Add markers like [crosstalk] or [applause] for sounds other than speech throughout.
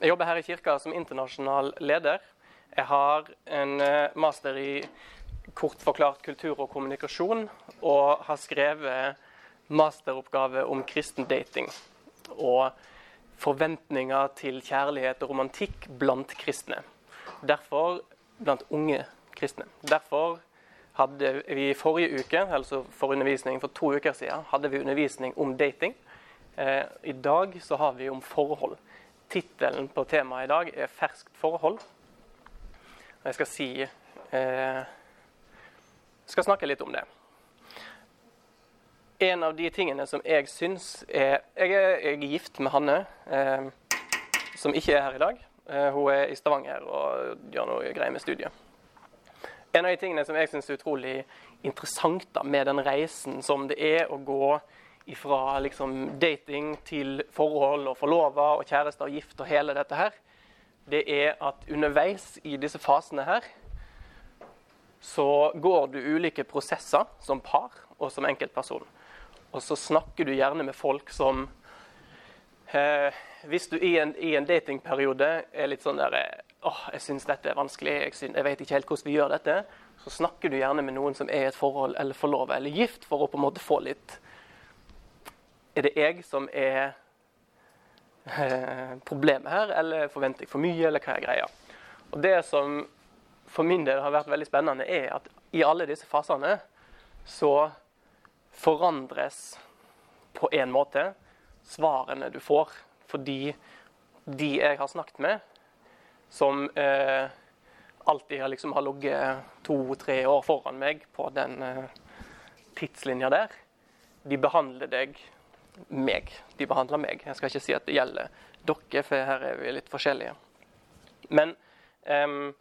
Jeg jobber her i kirka som internasjonal leder. Jeg har en eh, master i kort forklart kultur og kommunikasjon, og har skrevet masteroppgave om kristen dating. Og forventninger til kjærlighet og romantikk blant kristne. Derfor blant unge kristne. Derfor hadde vi forrige uke, altså for undervisning for to uker siden, hadde vi undervisning om dating. Eh, I dag så har vi om forhold. Tittelen på temaet i dag er 'Ferskt forhold'. Jeg skal si eh, skal snakke litt om det. En av de tingene som jeg syns er Jeg er, jeg er gift med Hanne, eh, som ikke er her i dag. Eh, hun er i Stavanger og gjør noe greier med studiet. En av de tingene som jeg syns er utrolig interessant da, med den reisen som det er å gå fra liksom, dating til forhold og forlova og kjærester og gift og hele dette her, det er at underveis i disse fasene her så går du ulike prosesser som par og som enkeltperson. Og så snakker du gjerne med folk som eh, Hvis du i en, i en, datingperiode er litt sånn der åh, jeg syns dette er vanskelig, jeg, synes, jeg, vet ikke helt hvordan vi gjør dette, så snakker du gjerne med noen som er i et forhold eller forlova eller gift, for å på en måte få litt Er det jeg som er eh, problemet her, eller forventer jeg for mye, eller hva er greia? Og det som for min del har vært veldig spennende, er at i alle disse fasene så forandres på en måte svarene du får. Fordi de jeg har snakket med, som eh, alltid liksom, har ligget to-tre år foran meg på den eh, tidslinja der, de behandler deg meg. De behandler meg. Jeg skal ikke si at det gjelder dere, for her er vi litt forskjellige. Men um,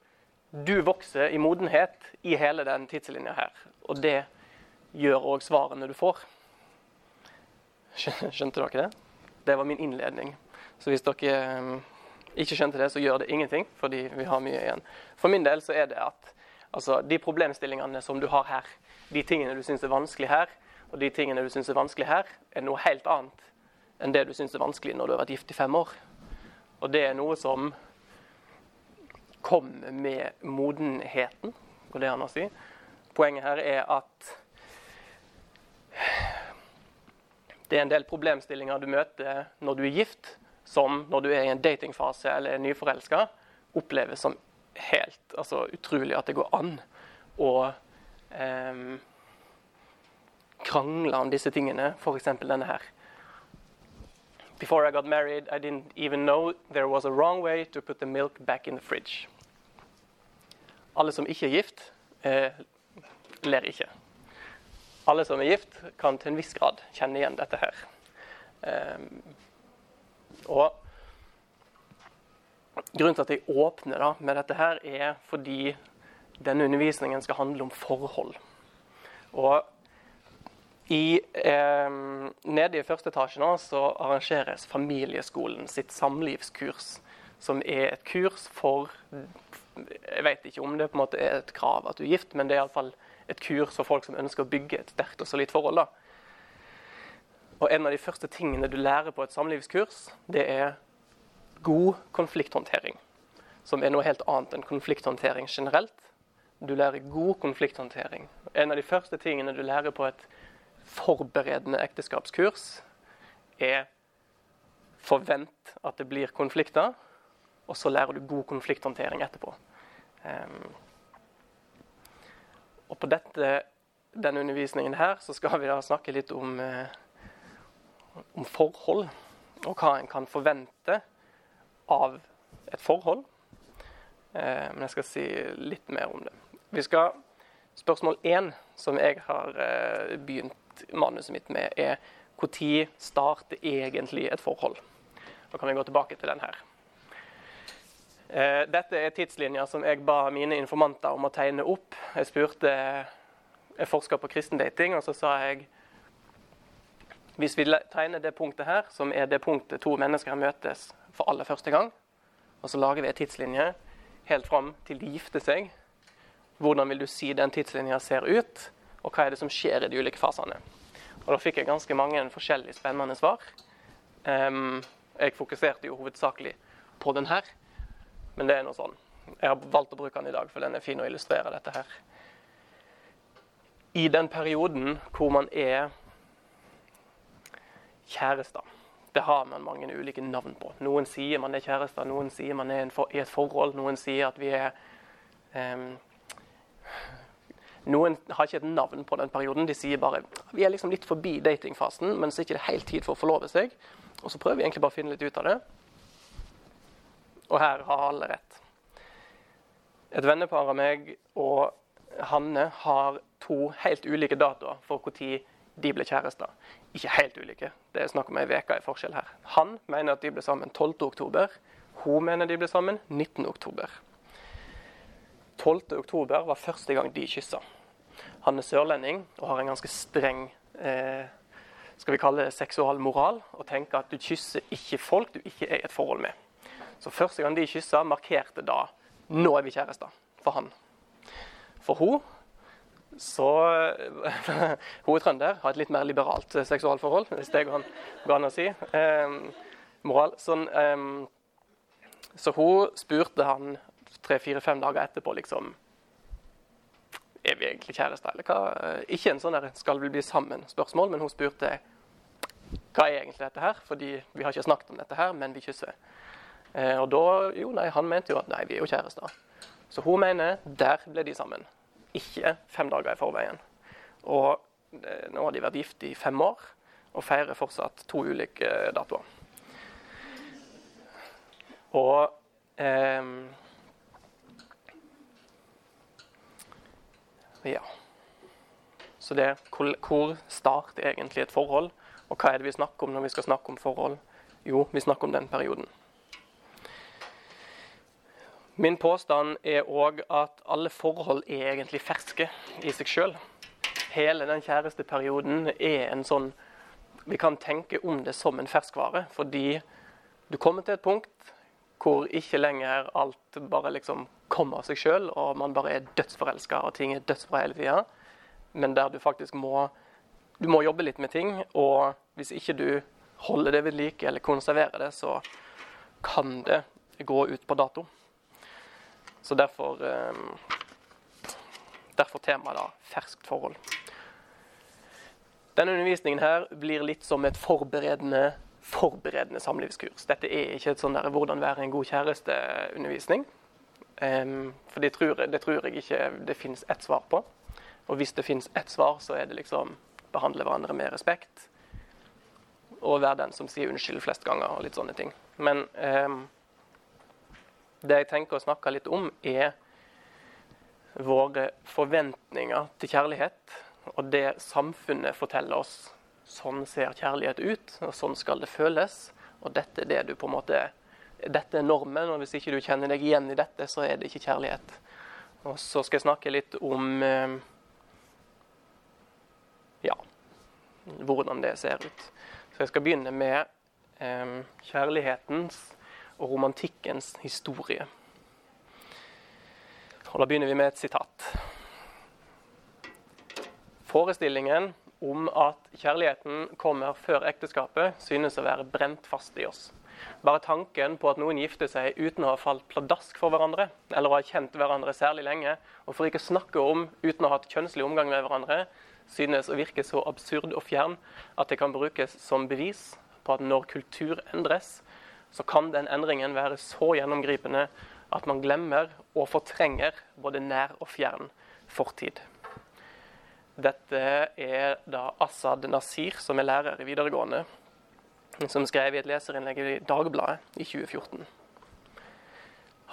du vokser i modenhet i hele den tidslinja her. Og det gjør òg svarene du får. Skjønte dere det? Det var min innledning. Så hvis dere um, ikke skjønte det, så gjør det ingenting, fordi vi har mye igjen. For min del så er det at altså, de problemstillingene som du har her, de tingene du syns er vanskelig her, og de tingene du syns er vanskelig her, er noe helt annet enn det du syns er vanskelig når du har vært gift i fem år. Og det er noe som kommer med modenheten, går det an å si. Poenget her er at det er en del problemstillinger du møter når du er gift, som når du er i en datingfase eller er nyforelska, oppleves som helt altså, utrolig at det går an å eh, krangle om disse tingene, f.eks. denne her. Before I got married, I didn't even know there was a wrong way to put the milk back in the fridge. Alle som ikke er gift, eh, ler ikke. Alle som er gift, kan til en viss grad kjenne igjen dette her. Eh, og Grunnen til at jeg åpner da, med dette, her er fordi denne undervisningen skal handle om forhold. Og i, eh, nede i første etasje nå, så arrangeres Familieskolen sitt samlivskurs. Som er et kurs for Jeg vet ikke om det på en måte er et krav at du er gift, men det er iallfall et kurs for folk som ønsker å bygge et sterkt og solid forhold. da. Og En av de første tingene du lærer på et samlivskurs, det er god konflikthåndtering. Som er noe helt annet enn konflikthåndtering generelt. Du lærer god konflikthåndtering. En av de første tingene du lærer på et forberedende ekteskapskurs er forvent at det blir konflikter, og så lærer du god konflikthåndtering etterpå. Um, og på dette, denne undervisningen her så skal vi da snakke litt om, uh, om forhold, og hva en kan forvente av et forhold. Uh, men jeg skal si litt mer om det. Vi skal Spørsmål én, som jeg har uh, begynt manuset mitt med, er når starter egentlig et forhold? Da kan vi gå tilbake til den her. Eh, dette er tidslinja som jeg ba mine informanter om å tegne opp. Jeg spurte Jeg forska på kristendating, og så sa jeg hvis vi tegner det punktet her, som er det punktet to mennesker møtes for aller første gang, og så lager vi en tidslinje helt fram til de gifter seg, hvordan vil du si den tidslinja ser ut? Og hva er det som skjer i de ulike fasene. Og Da fikk jeg ganske mange forskjellige spennende svar. Um, jeg fokuserte jo hovedsakelig på den her. Men det er noe sånn. Jeg har valgt å bruke den i dag, for den er fin å illustrere dette her. I den perioden hvor man er kjærester, det har man mange ulike navn på. Noen sier man er kjærester, noen sier man er i et forhold, noen sier at vi er um, Noen har ikke et navn på den perioden. De sier bare vi er liksom litt forbi datingfasen, men så er det ikke helt tid for å forlove seg. Og så prøver vi egentlig bare å finne litt ut av det. Og her har alle rett. Et vennepar av meg og Hanne har to helt ulike datoer for når de ble kjærester. Ikke helt ulike, det er snakk om ei uke i forskjell her. Han mener at de ble sammen 12.10. Hun mener de ble sammen 19.10. 12.10 var første gang de kyssa. Han er sørlending og har en ganske streng eh, skal vi kalle det seksualmoral, og tenker at du kysser ikke folk du ikke er i et forhold med. Så første gang de kyssa, markerte da nå er vi kjærester for han. For hun så [laughs] Hun er trønder, har et litt mer liberalt seksualforhold, hvis det går an å si. Eh, moral. Sånn, eh, så hun spurte han tre-fire-fem dager etterpå liksom Er vi egentlig kjærester, eller hva? Ikke en sånn der 'skal vi bli sammen?'-spørsmål, men hun spurte hva er egentlig dette her? Fordi vi har ikke snakket om dette her, men vi kysser. Eh, og da Jo, nei, han mente jo at nei, vi er jo kjærester. Så hun mener der ble de sammen. Ikke fem dager i forveien. Og eh, nå har de vært gift i fem år og feirer fortsatt to ulike datoer. Og eh, Ja. Så det hvor, hvor starter egentlig et forhold? Og hva er det vi snakker om når vi skal snakke om forhold? Jo, vi snakker om den perioden. Min påstand er òg at alle forhold er egentlig ferske i seg sjøl. Hele den kjæresteperioden er en sånn Vi kan tenke om det som en ferskvare, fordi du kommer til et punkt hvor ikke lenger alt bare liksom kommer av seg sjøl, og man bare er dødsforelska og ting er dødsbra hele tida, men der du faktisk må du må jobbe litt med ting, og hvis ikke du holder det ved like eller konserverer det, så kan det gå ut på dato. Så derfor eh, Derfor temaet da ferskt forhold. Denne undervisningen her blir litt som et forberedende, forberedende samlivskurs. Dette er ikke et sånn der 'hvordan være en god kjæreste'-undervisning. Um, for det tror, det tror, jeg ikke det finnes ett svar på. Og hvis det finnes ett svar, så er det liksom behandle hverandre med respekt. Og være den som sier unnskyld flest ganger og litt sånne ting. Men um, det jeg tenker å snakke litt om, er våre forventninger til kjærlighet. Og det samfunnet forteller oss. Sånn ser kjærlighet ut, og sånn skal det føles. Og dette er det du på en måte dette er normen, og hvis ikke du kjenner deg igjen i dette, så er det ikke kjærlighet. Og så skal jeg snakke litt om eh, ja, hvordan det ser ut. Så jeg skal begynne med eh, kjærlighetens og romantikkens historie. Og Da begynner vi med et sitat. Forestillingen om at kjærligheten kommer før ekteskapet, synes å være brent fast i oss. Bare tanken på at noen gifter seg uten å ha falt pladask for hverandre, eller å ha kjent hverandre særlig lenge, og for ikke å snakke om uten å ha hatt kjønnslig omgang med hverandre, synes å virke så absurd og fjern at det kan brukes som bevis på at når kultur endres, så kan den endringen være så gjennomgripende at man glemmer og fortrenger både nær og fjern fortid. Dette er da Asaad Nasir, som er lærer i videregående, som skrev i et leserinnlegg i Dagbladet i 2014.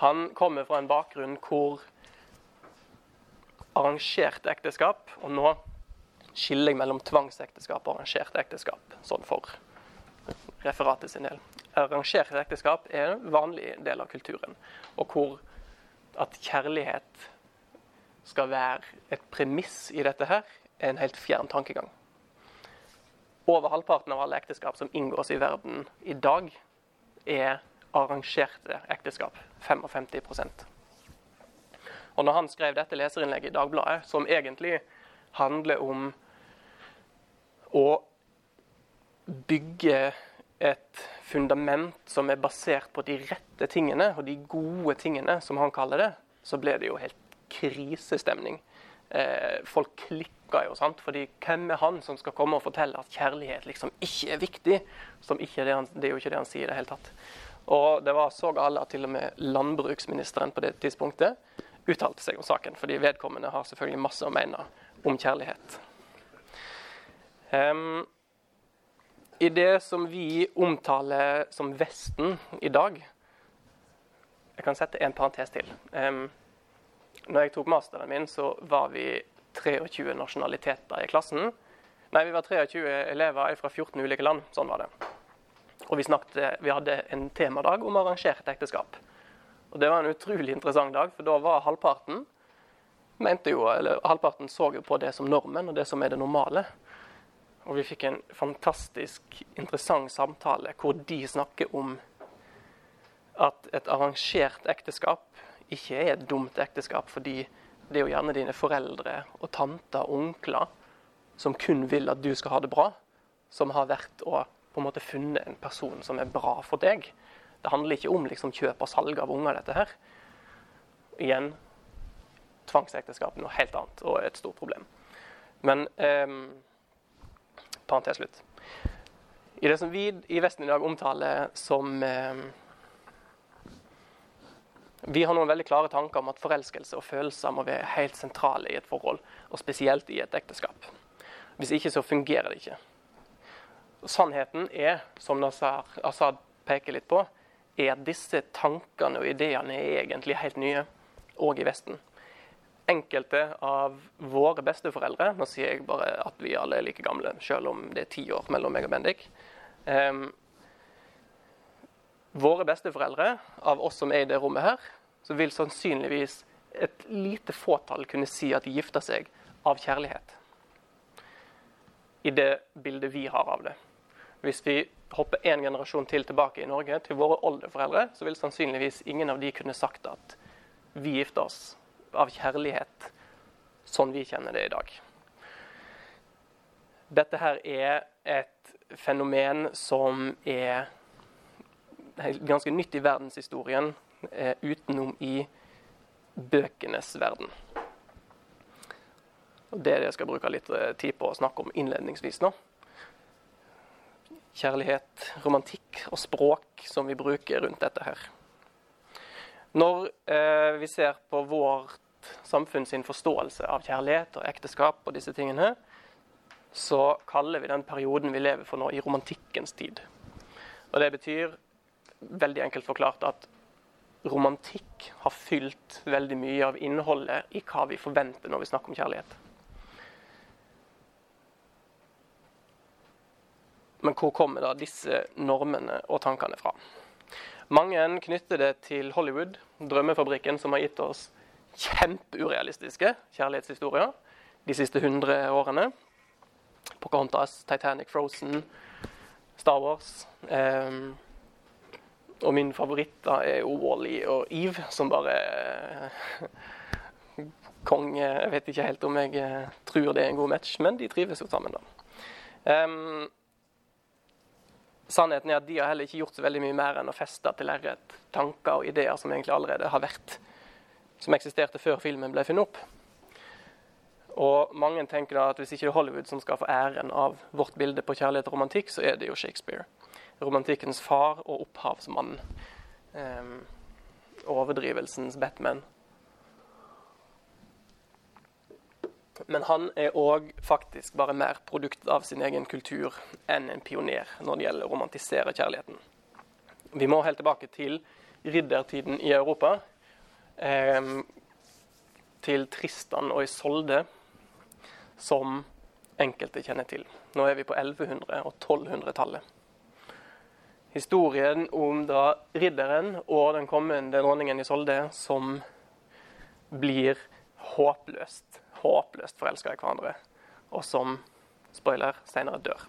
Han kommer fra en bakgrunn hvor arrangert ekteskap, og nå skiller jeg mellom tvangsekteskap og arrangert ekteskap, sånn for referatet sin del. Arrangert ekteskap er en vanlig del av kulturen, og hvor at kjærlighet skal være et premiss i dette her, er en helt fjern tankegang. Over halvparten av alle ekteskap som inngås i verden i dag, er arrangerte ekteskap. 55% Og når han skrev dette leserinnlegget i Dagbladet, som egentlig handler om å bygge et fundament som er basert på de rette tingene og de gode tingene, som han kaller det, så ble det jo helt krisestemning. Eh, folk klikka jo, sant? fordi hvem er han som skal komme og fortelle at kjærlighet liksom ikke er viktig? Ikke er det, han, det er jo ikke det han sier i det hele tatt. Og det var så gale at til og med landbruksministeren på det tidspunktet uttalte seg om saken, fordi vedkommende har selvfølgelig masse å mene om kjærlighet. Um, I det som vi omtaler som Vesten i dag Jeg kan sette en parentes til. Um, når jeg tok masteren min, så var vi 23 nasjonaliteter i klassen. Nei, vi var 23 elever fra 14 ulike land. Sånn var det. Og vi, snakket, vi hadde en temadag om arrangert ekteskap. Og Det var en utrolig interessant dag, for da var halvparten mente jo, eller halvparten så jo på det som normen og det som er det normale. Og vi fikk en fantastisk interessant samtale hvor de snakker om at et arrangert ekteskap ikke er et dumt ekteskap, fordi det er jo gjerne dine foreldre og tanter og onkler som kun vil at du skal ha det bra, som har vært og på en måte funnet en person som er bra for deg. Det handler ikke om liksom, kjøp og salg av unger, dette her. Igjen tvangsekteskap noe helt annet og et stort problem. Men eh, parentes slutt. I det som vi i Vesten i dag omtaler som eh, vi har noen veldig klare tanker om at forelskelse og følelser må være helt sentrale i et forhold, og spesielt i et ekteskap. Hvis ikke så fungerer det ikke. Sannheten er, som Assad peker litt på, er at disse tankene og ideene er egentlig helt nye, òg i Vesten. Enkelte av våre besteforeldre Nå sier jeg bare at vi alle er like gamle, selv om det er ti år mellom meg og Bendik. Um, våre besteforeldre, av oss som er i det rommet her, så vil sannsynligvis et lite fåtall kunne si at de gifter seg av kjærlighet. I det bildet vi har av det. Hvis vi hopper én generasjon til tilbake i Norge, til våre oldeforeldre, så vil sannsynligvis ingen av de kunne sagt at vi gifter oss av kjærlighet sånn vi kjenner det i dag. Dette her er et fenomen som er ganske nytt i verdenshistorien, utenom i bøkenes verden. Og Det er det jeg skal bruke litt eh, tid på å snakke om innledningsvis nå. Kjærlighet, romantikk og språk som vi bruker rundt dette her. Når eh, vi ser på vårt samfunn forståelse av kjærlighet og ekteskap og disse tingene, så kaller vi den perioden vi lever for nå, i romantikkens tid. Og Det betyr veldig enkelt forklart at romantikk har fylt veldig mye av innholdet i hva vi forventer når vi snakker om kjærlighet. Men hvor kommer da disse normene og tankene fra? Mange knytter det til Hollywood, drømmefabrikken som har gitt oss kjempeurealistiske kjærlighetshistorier de siste 100 årene. Pocahontas, Titanic, Frozen, Star Wars. Um, og min favoritt da er jo Wally og Eve, som bare Kong Jeg vet ikke helt om jeg eh, tror det er en god match, men de trives jo sammen, da. Um, sannheten er at de har heller ikke gjort så veldig mye mer enn å feste til lerret tanker og ideer som egentlig allerede har vært Som eksisterte før filmen ble funnet opp. Og mange tenker da at hvis ikke det er Hollywood som skal få æren av vårt bilde på kjærlighet og romantikk, så er det jo Shakespeare romantikkens far og opphavsmann. Um, overdrivelsens Batman. Men han er òg faktisk bare mer produkt av sin egen kultur enn en pioner når det gjelder å romantisere kjærligheten. Vi må helt tilbake til riddertiden i Europa. Eh, til Tristan og Isolde, som enkelte kjenner til. Nå er vi på 1100- og 1200-tallet historien om da ridderen og den kommende dronningen Isolde som blir håpløst, håpløst forelska i hverandre, og som, spoiler, senere dør,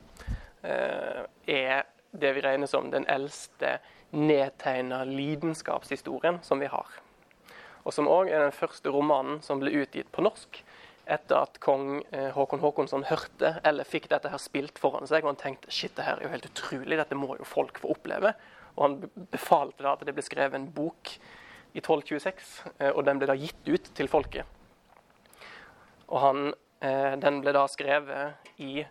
eh, er det vi regner som den eldste nedtegna lidenskapshistorien som vi har. Og som òg er den første romanen som ble utgitt på norsk etter at kong eh, Håkon Håkonsson hørte eller fikk dette her spilt foran seg, og han tenkte shit, det her er jo helt utrolig, dette må jo folk få oppleve. Og han befalte da at det ble skrevet en bok i 1226, eh, og den ble da gitt ut til folket. Og han, eh, den ble da skrevet i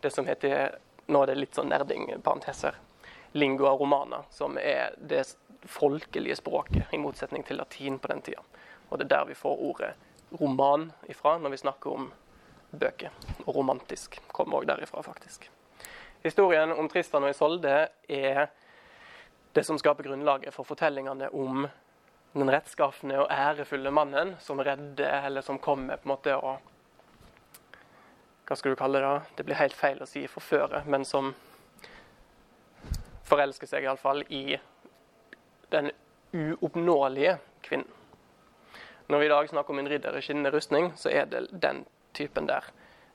det som heter Nå er det litt sånn nerding, parenteser. Lingua romana, som er det folkelige språket, i motsetning til latin på den tida. Og det er der vi får ordet roman ifra når vi snakker om bøker. Og romantisk kommer òg derifra, faktisk. Historien om Tristan og Isolde er det som skaper grunnlaget for fortellingene om den rettskafne og ærefulle mannen som redder, eller som kommer på en måte og Hva skal du kalle det? da? Det blir helt feil å si forføre, men som forelsker seg iallfall i den uoppnåelige kvinnen. Når vi i dag snakker om en ridder i skinnende rustning, så er det den typen der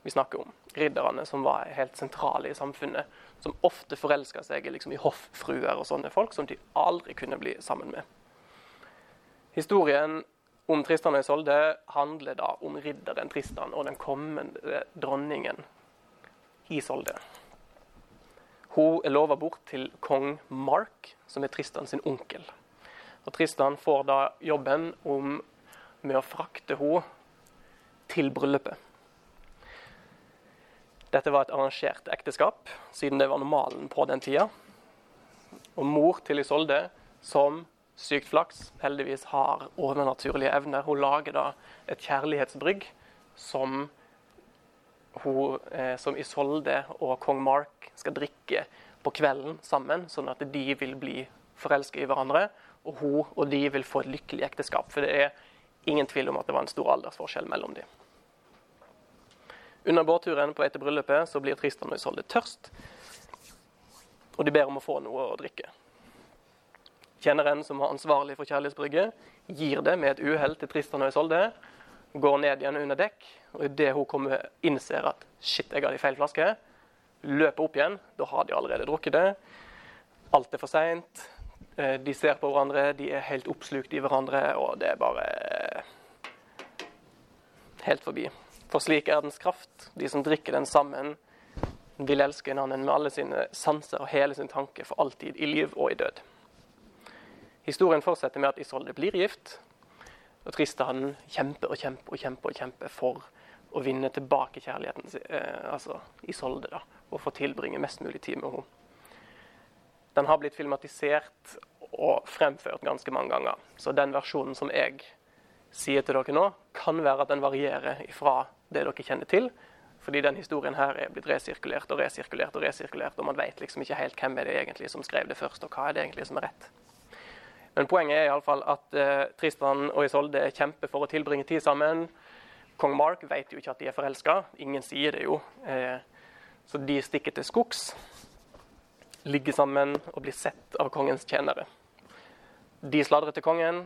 vi snakker om. Ridderne som var helt sentrale i samfunnet, som ofte forelska seg liksom, i hofffruer og sånne folk som de aldri kunne bli sammen med. Historien om Tristan og Isolde handler da om ridderen Tristan og den kommende dronningen Isolde. Hun er lova bort til kong Mark, som er Tristan sin onkel. Og Tristan får da jobben om med å frakte henne til bryllupet. Dette var et arrangert ekteskap, siden det var normalen på den tida. Og mor til Isolde, som sykt flaks heldigvis har overnaturlige evner, hun lager da et kjærlighetsbrygg som, hun, eh, som Isolde og kong Mark skal drikke på kvelden sammen, sånn at de vil bli forelska i hverandre. Og hun og de vil få et lykkelig ekteskap. For det er ingen tvil om at det var en stor aldersforskjell mellom dem. Under båtturen på vei til bryllupet så blir Tristan og Isolde tørst, og de ber om å få noe å drikke. Tjeneren som var ansvarlig for kjærlighetsbrygget, gir det med et uhell til Tristan og Isolde, går ned igjen under dekk, og idet hun kommer, innser at shit, jeg har de feil flaske, løper opp igjen. Da har de allerede drukket det. Alt er for seint. Eh, de ser på hverandre, de er helt oppslukt i hverandre, og det er bare helt forbi. For slik er dens kraft. De som drikker den sammen, vil elske en annen med alle sine sanser og hele sin tanke for alltid, i liv og i død. Historien fortsetter med at Isolde blir gift, og Tristan kjemper og kjemper og kjemper og kjemper for å vinne tilbake kjærligheten eh, altså Isolde, da, og få tilbringe mest mulig tid med henne. Den har blitt filmatisert og fremført ganske mange ganger. Så den versjonen som jeg sier til dere nå, kan være at den varierer fra det dere kjenner til. Fordi den historien her er blitt resirkulert og resirkulert og resirkulert, og man vet liksom ikke helt hvem er det egentlig som skrev det først, og hva er det egentlig som er rett. Men poenget er iallfall at eh, Tristan og Isolde kjemper for å tilbringe tid sammen. Kong Mark vet jo ikke at de er forelska, ingen sier det jo. Eh, så de stikker til skogs ligger sammen og bli sett av kongens tjenere. De sladrer til kongen,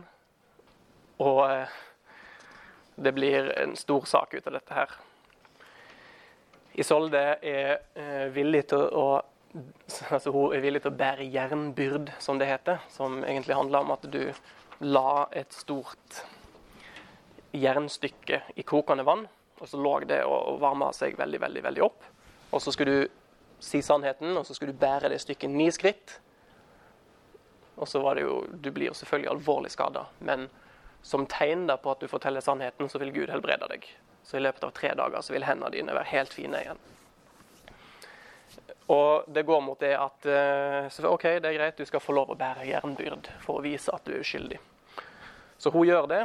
og eh, det blir en stor sak ut av dette her. Isolde er eh, villig til å [laughs] altså hun er villig til å bære jernbyrd, som det heter. Som egentlig handler om at du la et stort jernstykke i kokende vann, og så lå det og varma seg veldig, veldig, veldig opp. Og så skulle du si sannheten, og så skulle du bære det stykket ni skritt. Og så var det jo Du blir jo selvfølgelig alvorlig skada, men som tegn da på at du forteller sannheten, så vil Gud helbrede deg. Så i løpet av tre dager så vil hendene dine være helt fine igjen. Og det går mot det at eh, OK, det er greit, du skal få lov å bære jernbyrd for å vise at du er uskyldig. Så hun gjør det,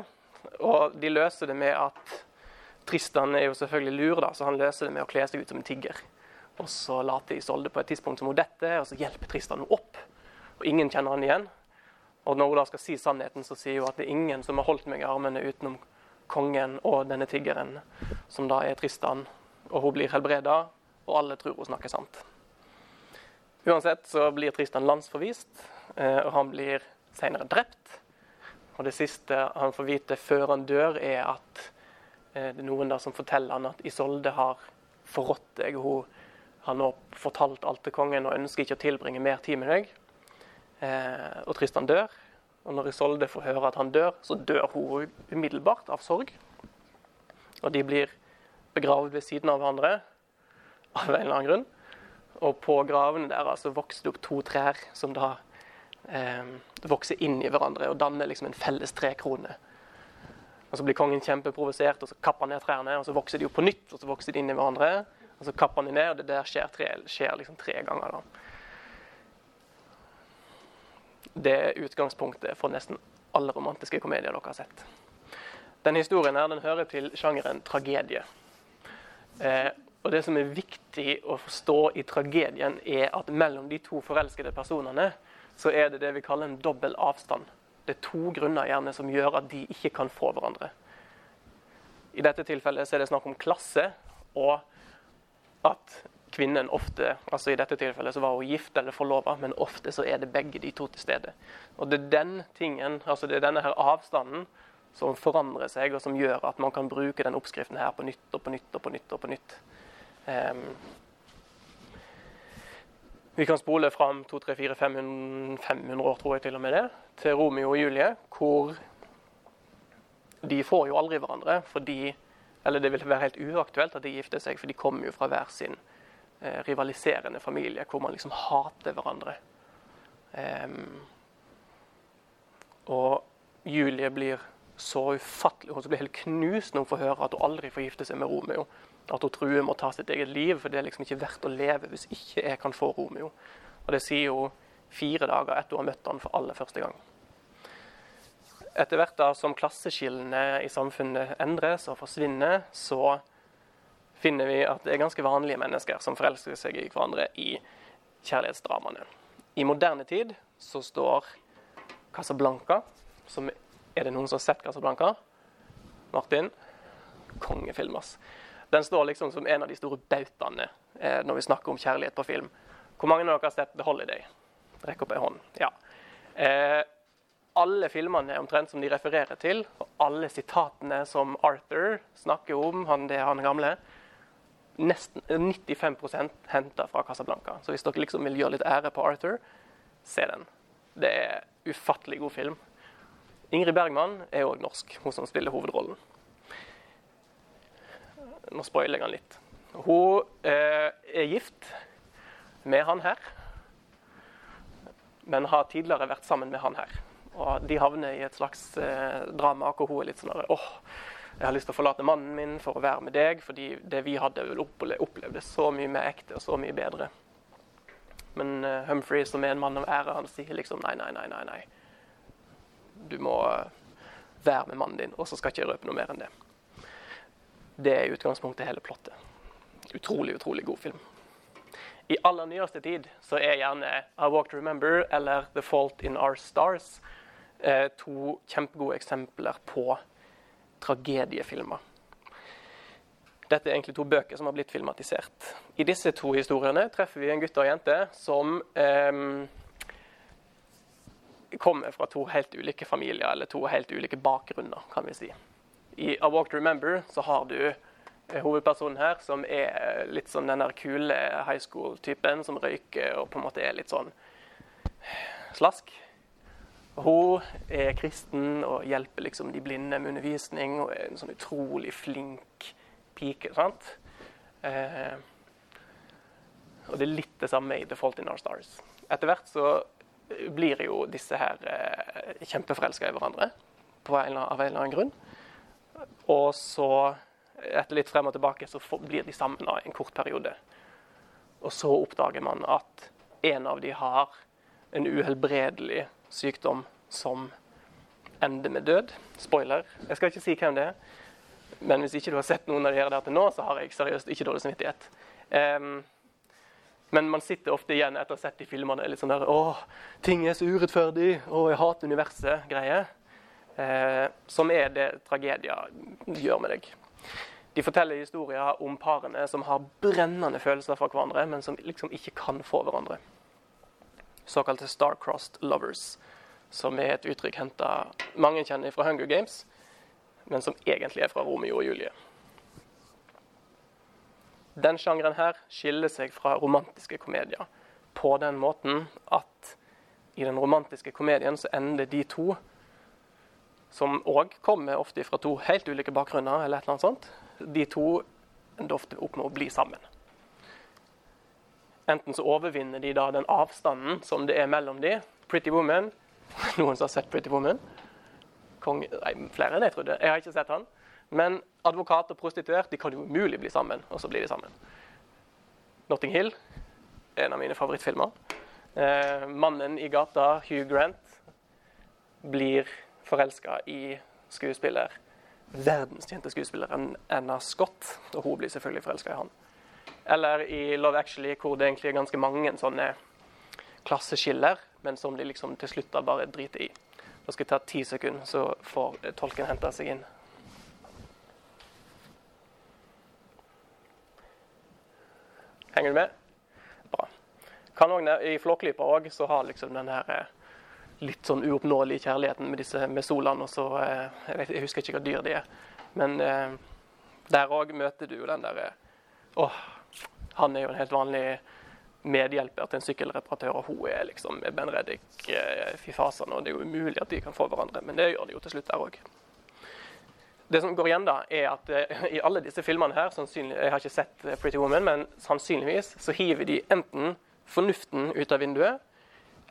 og de løser det med at Tristan er jo selvfølgelig lur, da, så han løser det med å kle seg ut som en tigger. Og så later Isolde på et tidspunkt som hun detter, og så hjelper Tristan henne opp. Og ingen kjenner han igjen. Og når hun da skal si sannheten, så sier hun at det er ingen som har holdt meg i armene utenom kongen og denne tiggeren, som da er Tristan. Og hun blir helbreda, og alle tror hun snakker sant. Uansett så blir Tristan landsforvist, eh, og han blir senere drept. Og det siste han får vite før han dør, er at eh, det er noen der som forteller han at Isolde har forrådt deg. Hun har nå fortalt alt til kongen og ønsker ikke å tilbringe mer tid med deg. Eh, og Tristan dør. Og når Isolde får høre at han dør, så dør hun umiddelbart av sorg. Og de blir begravd ved siden av hverandre av en eller annen grunn. Og på gravene deres så vokser det opp to trær som da eh, vokser inn i hverandre og danner liksom en felles trekrone. Og Så blir kongen kjempeprovosert, og så kapper han ned trærne. og Så vokser de opp på nytt, og så vokser de inn i hverandre. Og så kapper han ned, og det der skjer tre, skjer liksom tre ganger. da. Det er utgangspunktet for nesten alle romantiske komedier dere har sett. Denne historien her, den hører til sjangeren tragedie. Eh, og Det som er viktig å forstå i tragedien, er at mellom de to forelskede personene så er det det vi kaller en dobbel avstand. Det er to grunner gjerne som gjør at de ikke kan få hverandre. I dette tilfellet så er det snakk om klasse, og at kvinnen ofte altså I dette tilfellet så var hun gift eller forlova, men ofte så er det begge de to til stede. Og Det er den tingen, altså det er denne her avstanden som forandrer seg, og som gjør at man kan bruke den oppskriften her på nytt og på nytt og på nytt. og på nytt. Um, vi kan spole fram 200-500 år, tror jeg til og med det, til Romeo og Julie, hvor de får jo aldri hverandre fordi Eller det vil være helt uaktuelt at de gifter seg, for de kommer jo fra hver sin eh, rivaliserende familie, hvor man liksom hater hverandre. Um, og Julie blir så ufattelig Hun blir helt knust når hun får høre at hun aldri får gifte seg med Romeo at hun truer med å ta sitt eget liv, for det er liksom ikke verdt å leve hvis ikke jeg kan få Romeo. Og Det sier hun fire dager etter hun har møtt han for aller første gang. Etter hvert da som klasseskillene i samfunnet endres og forsvinner, så finner vi at det er ganske vanlige mennesker som forelsker seg i hverandre i kjærlighetsdramaene. I moderne tid så står Casablanca som Er det noen som har sett Casablanca? Martin? Kongefilm, ass. Den står liksom som en av de store bautaene eh, når vi snakker om kjærlighet på film. Hvor mange av dere har sett The Holiday? Rekk opp ei hånd. Ja. Eh, alle filmene omtrent som de refererer til, og alle sitatene som Arthur snakker om, han, det han gamle, nesten 95% henta fra Casablanca. Så hvis dere liksom vil gjøre litt ære på Arthur, se den. Det er ufattelig god film. Ingrid Bergman er òg norsk, hun som spiller hovedrollen. Nå spoiler jeg han litt. Hun eh, er gift med han her, men har tidligere vært sammen med han her. Og De havner i et slags eh, drama hvor hun er litt sånn åh, oh, jeg har lyst til å forlate mannen min for å være med deg, fordi det vi hadde opplevd, er så mye mer ekte og så mye bedre. Men uh, Humphrey, som er en mann av ære, han sier liksom nei, nei, nei, nei. nei. Du må uh, være med mannen din, og så skal ikke jeg røpe noe mer enn det. Det er i utgangspunktet hele plottet. Utrolig, utrolig god film. I aller nyeste tid så er gjerne I Walk to Remember eller The Fault in Our Stars eh, to kjempegode eksempler på tragediefilmer. Dette er egentlig to bøker som har blitt filmatisert. I disse to historiene treffer vi en gutt og en jente som eh, kommer fra to helt ulike familier, eller to helt ulike bakgrunner, kan vi si. I A Walk to Remember så har du eh, hovedpersonen her som er litt sånn den der kule high school-typen som røyker og på en måte er litt sånn slask. Hun er kristen og hjelper liksom de blinde med undervisning og er en sånn utrolig flink pike. sant? Eh, og det er litt det samme i The Fault in Our Stars. Etter hvert så blir jo disse her eh, kjempeforelska i hverandre på en, av en eller annen grunn. Og så, etter litt frem og tilbake, så blir de sammen en kort periode. Og så oppdager man at en av de har en uhelbredelig sykdom som ender med død. Spoiler. Jeg skal ikke si hvem det er. Men hvis ikke du har sett noen av dere der til nå, så har jeg seriøst ikke dårlig samvittighet. Um, men man sitter ofte igjen etter å ha sett de filmene litt sånn der Å, ting er så urettferdig. Å, jeg hater universet-greie. eh, som er det tragedier gjør med deg. De forteller historier om parene som har brennende følelser for hverandre, men som liksom ikke kan få hverandre. Såkalte star-crossed lovers, som er et uttrykk henta mange kjenner fra Hunger Games, men som egentlig er fra Romeo og Julie. Den sjangeren her skiller seg fra romantiske komedier på den måten at i den romantiske komedien så ender de to som òg kommer ofte fra to helt ulike bakgrunner, eller et eller annet sånt. De to ender ofte opp med å bli sammen. Enten så overvinner de da den avstanden som det er mellom de. Pretty Woman. [laughs] Noen som har sett Pretty Woman? Kong, nei, flere enn jeg trodde. Jeg har ikke sett han. Men advokat og prostituert de kan jo umulig bli sammen, og så blir de sammen. Notting Hill, en av mine favorittfilmer. Eh, mannen i gata, Hugh Grant, blir forelska i skuespiller verdenskjente skuespilleren Anna Scott, og hun blir selvfølgelig forelska i han. Eller i Love Actually, hvor det egentlig er ganske mange sånne klasseskiller, men som de liksom til slutt bare driter i. Nå skal jeg ta ti sekunder, så får tolken henta seg inn. Henger du med? Bra. Kan også, I Flåklypa òg så har liksom den her eh, litt sånn uoppnåelige kjærligheten med disse med solene. Og så, eh, jeg, vet, jeg, husker ikke hva dyr de er. Men eh, der òg møter du den derre Åh, han er jo en helt vanlig medhjelper til en sykkelreparatør, og hun er liksom Ben Reddik-fifasen. fy. Og det er jo umulig at de kan få hverandre, men det gjør de jo til slutt der òg. Det som går igjen, da, er at eh, i alle disse filmene her Jeg har ikke sett eh, Pretty Woman, men sannsynligvis så hiver de enten fornuften ut av vinduet,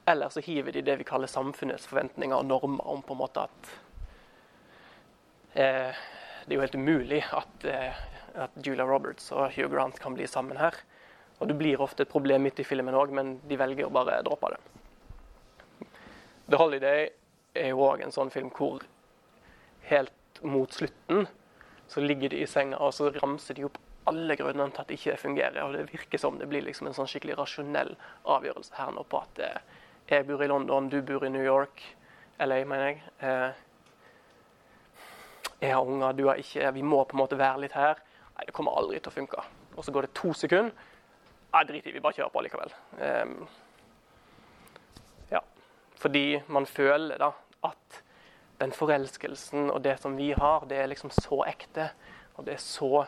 eller så hiver de det vi kaller samfunnets forventninger og normer om på en måte at eh, Det er jo helt umulig at, eh, at, Julia Roberts og Hugh Grant kan bli sammen her. Og det blir ofte et problem midt i filmen òg, men de velger å bare droppe det. The Holiday er jo òg en sånn film hvor helt mot slutten så ligger de i senga og så ramser de opp alle grunnene til at det ikke fungerer. Og det virker som det blir liksom en sånn skikkelig rasjonell avgjørelse her nå på at eh, jeg bor i London, du bor i New York. LA, mener jeg. Eh, jeg har unger, du har ikke. Vi må på en måte være litt her. Nei, det kommer aldri til å funke. Og så går det to sekunder. Nei, drit i, vi bare kjører på likevel. Um, ja. Fordi man føler da at den forelskelsen og det som vi har, det er liksom så ekte. Og det er så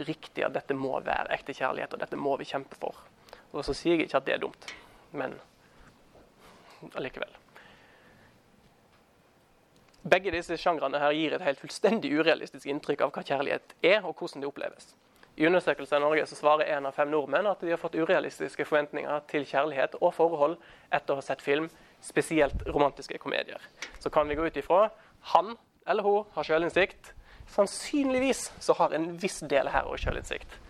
riktig at dette må være ekte kjærlighet, og dette må vi kjempe for. Og så sier jeg ikke at det er dumt, men allikevel. Begge disse sjangrene her gir et helt fullstendig urealistisk inntrykk av hva kjærlighet er, og hvordan det oppleves. I undersøkelser i Norge så svarer én av fem nordmenn at de har fått urealistiske forventninger til kjærlighet og forhold etter å ha sett film, spesielt romantiske komedier. Så kan vi gå ut ifra han eller hun har sjølinnsikt. Sannsynligvis så har en viss del her òg sjølinnsikt.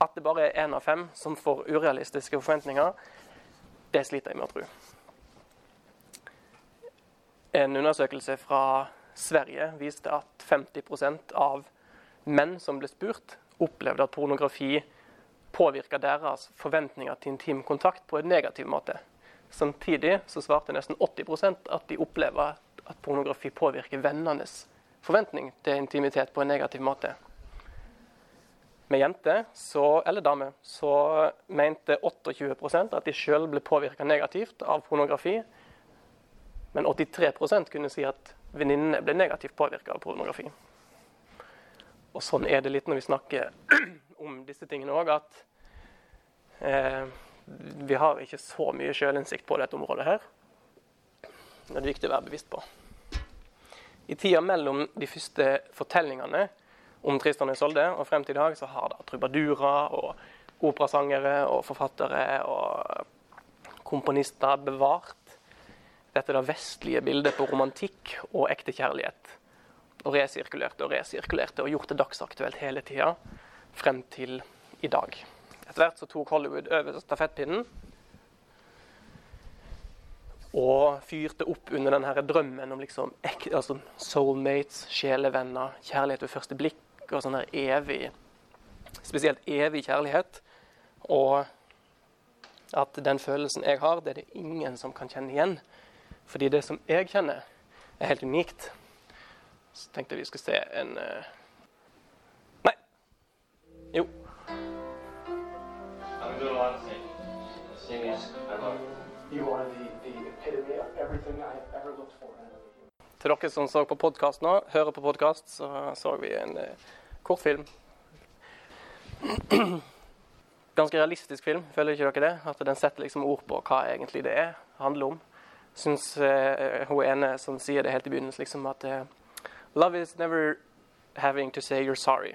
At det bare er én av fem som får urealistiske forventninger, det sliter jeg med å tro. En undersøkelse fra Sverige viste at 50% av menn som ble spurt, opplevde at pornografi påvirka deres forventninger til intim kontakt på en negativ måte. Samtidig så svarte nesten 80% at de opplever at pornografi påvirker vennenes forventning til intimitet på en negativ måte. Med jenter, eller damer, så mente 28% at de sjøl ble påvirka negativt av pornografi, men 83% kunne si at venninnene ble negativt påvirka av pornografi. Og sånn er det litt når vi snakker [clears throat] om disse tingene òg, at eh, vi har ikke så mye sjølinnsikt på dette området her. Det er viktig å være bevisst på. I tida mellom de første fortellingene om Tristan og Isolde og frem til i dag, så har da trubadurer og operasangere og forfattere og komponister bevart dette da vestlige bildet på romantikk og ekte kjærlighet. Og resirkulerte og resirkulerte og gjort det dagsaktuelt hele tida frem til i dag. Etter hvert så tok Hollywood over stafettpinnen og fyrte opp under denne drømmen om liksom, altså soulmates, sjelevenner, kjærlighet ved første blikk og sånn evig Spesielt evig kjærlighet. Og at den følelsen jeg har, det er det ingen som kan kjenne igjen. Fordi det som jeg kjenner, er helt unikt. Så tenkte jeg vi skulle se en uh... Nei. Jo. Til dere som så på podkast nå, hører på podkast, så så vi en uh, kortfilm. [clears throat] Ganske realistisk film, føler ikke dere det? At den setter liksom ord på hva egentlig det er, handler om syns uh, hun ene som sier det helt i begynnelsen, liksom at uh, Love is never having to say you're sorry.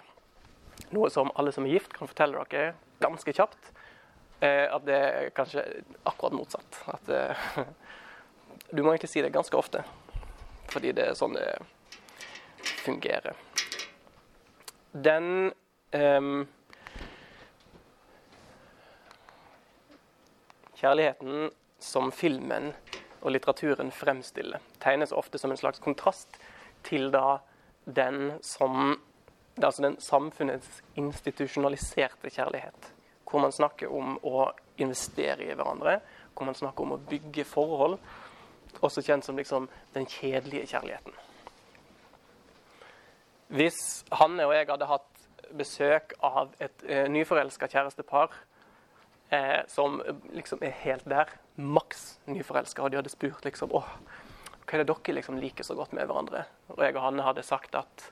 Noe som alle som er gift, kan fortelle dere ganske kjapt. Uh, at det er kanskje akkurat motsatt. At [laughs] Du må egentlig si det ganske ofte, fordi det er sånn det fungerer. Den um, Kjærligheten som filmen og litteraturen fremstiller, tegnes ofte som en slags kontrast til da den som det er altså den samfunnets institusjonaliserte kjærlighet. Hvor man snakker om å investere i hverandre, hvor man snakker om å bygge forhold. Også kjent som liksom den kjedelige kjærligheten. Hvis Hanne og jeg hadde hatt besøk av et eh, nyforelska kjærestepar eh, som liksom er helt der, maks nyforelska, og de hadde spurt liksom åh, hva er det dere liksom liker så godt med hverandre? Og jeg og Hanne hadde sagt at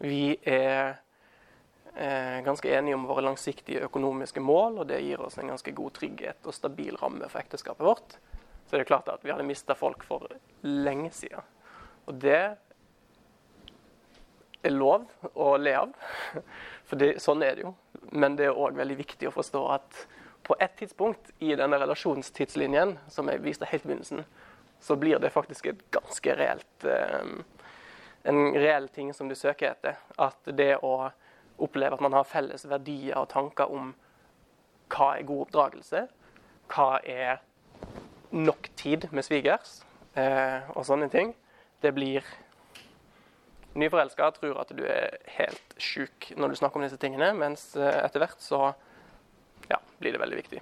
vi er eh, ganske enige om våre langsiktige økonomiske mål, og det gir oss en ganske god trygghet og stabil ramme for ekteskapet vårt. Så det er klart at vi hadde mista folk for lenge siden. Og det er lov å le av, [laughs] for det, sånn er det jo. Men det er òg veldig viktig å forstå at på et tidspunkt i denne relasjonstidslinjen, som jeg viste helt i begynnelsen, så blir det faktisk et ganske reelt eh, en reell ting som du søker etter. At det å oppleve at man har felles verdier og tanker om hva er god oppdragelse, hva er nok tid med svigers eh, og sånne ting, det blir Nyforelska tror at du er helt sjuk når du snakker om disse tingene, mens eh, etter hvert så ja, blir det veldig viktig.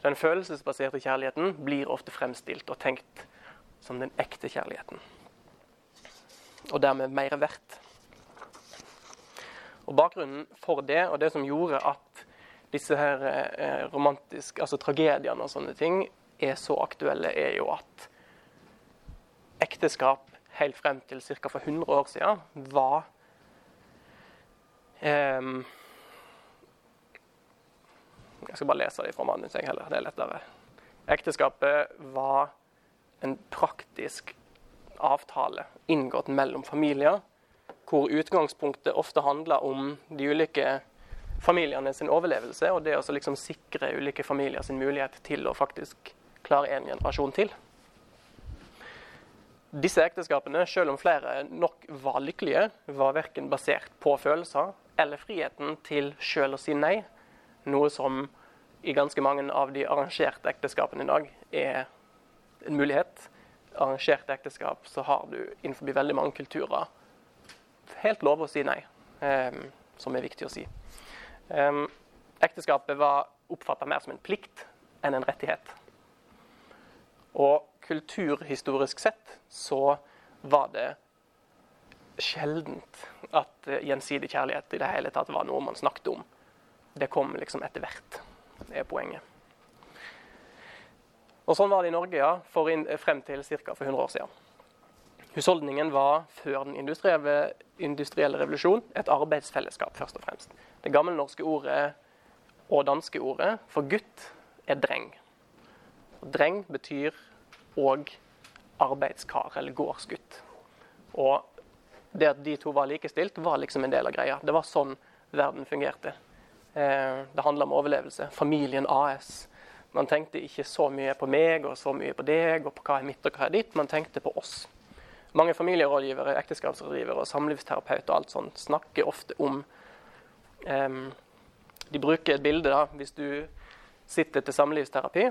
Den følelsesbaserte kjærligheten blir ofte fremstilt og tenkt som den ekte kjærligheten og dermed mer verdt. Og Bakgrunnen for det, og det som gjorde at disse her eh, romantiske, altså tragediene og sånne ting er så aktuelle, er jo at ekteskap helt frem til ca. for 100 år siden var eh, Jeg skal bare lese det fra manus, jeg heller, det er lettere. Ekteskapet var en praktisk avtale inngått mellom familier, hvor utgangspunktet ofte handla om de ulike familiene sin overlevelse, og det å liksom sikre ulike familier sin mulighet til å faktisk klare en generasjon til. Disse ekteskapene, selv om flere nok var lykkelige, var verken basert på følelser eller friheten til sjøl å si nei, noe som i ganske mange av de arrangerte ekteskapene i dag er en mulighet Arrangerte ekteskap, så har du innenfor veldig mange kulturer helt lov å si nei, um, som er viktig å si. Um, ekteskapet var oppfatta mer som en plikt enn en rettighet. Og kulturhistorisk sett så var det sjeldent at uh, gjensidig kjærlighet i det hele tatt var noe man snakket om. Det kom liksom etter hvert. Er poenget. Og Sånn var det i Norge ja, inn, frem til ca. for 100 år siden. Husholdningen var før den industrielle, revolusjon et arbeidsfellesskap, først og fremst. Det gammelnorske ordet og danske ordet for gutt er dreng. Og dreng betyr òg arbeidskar, eller gårdsgutt. Og det at de to var likestilt, var liksom en del av greia. Det var sånn verden fungerte. Eh, det handla om overlevelse. Familien AS man tenkte ikke så mye på meg og så mye på deg og på hva er mitt og hva er ditt. Man tenkte på oss. Mange familierådgivere, ekteskapsrådgivere og samlivsterapeuter og alt sånt snakker ofte om um, De bruker et bilde da, hvis du sitter til samlivsterapi.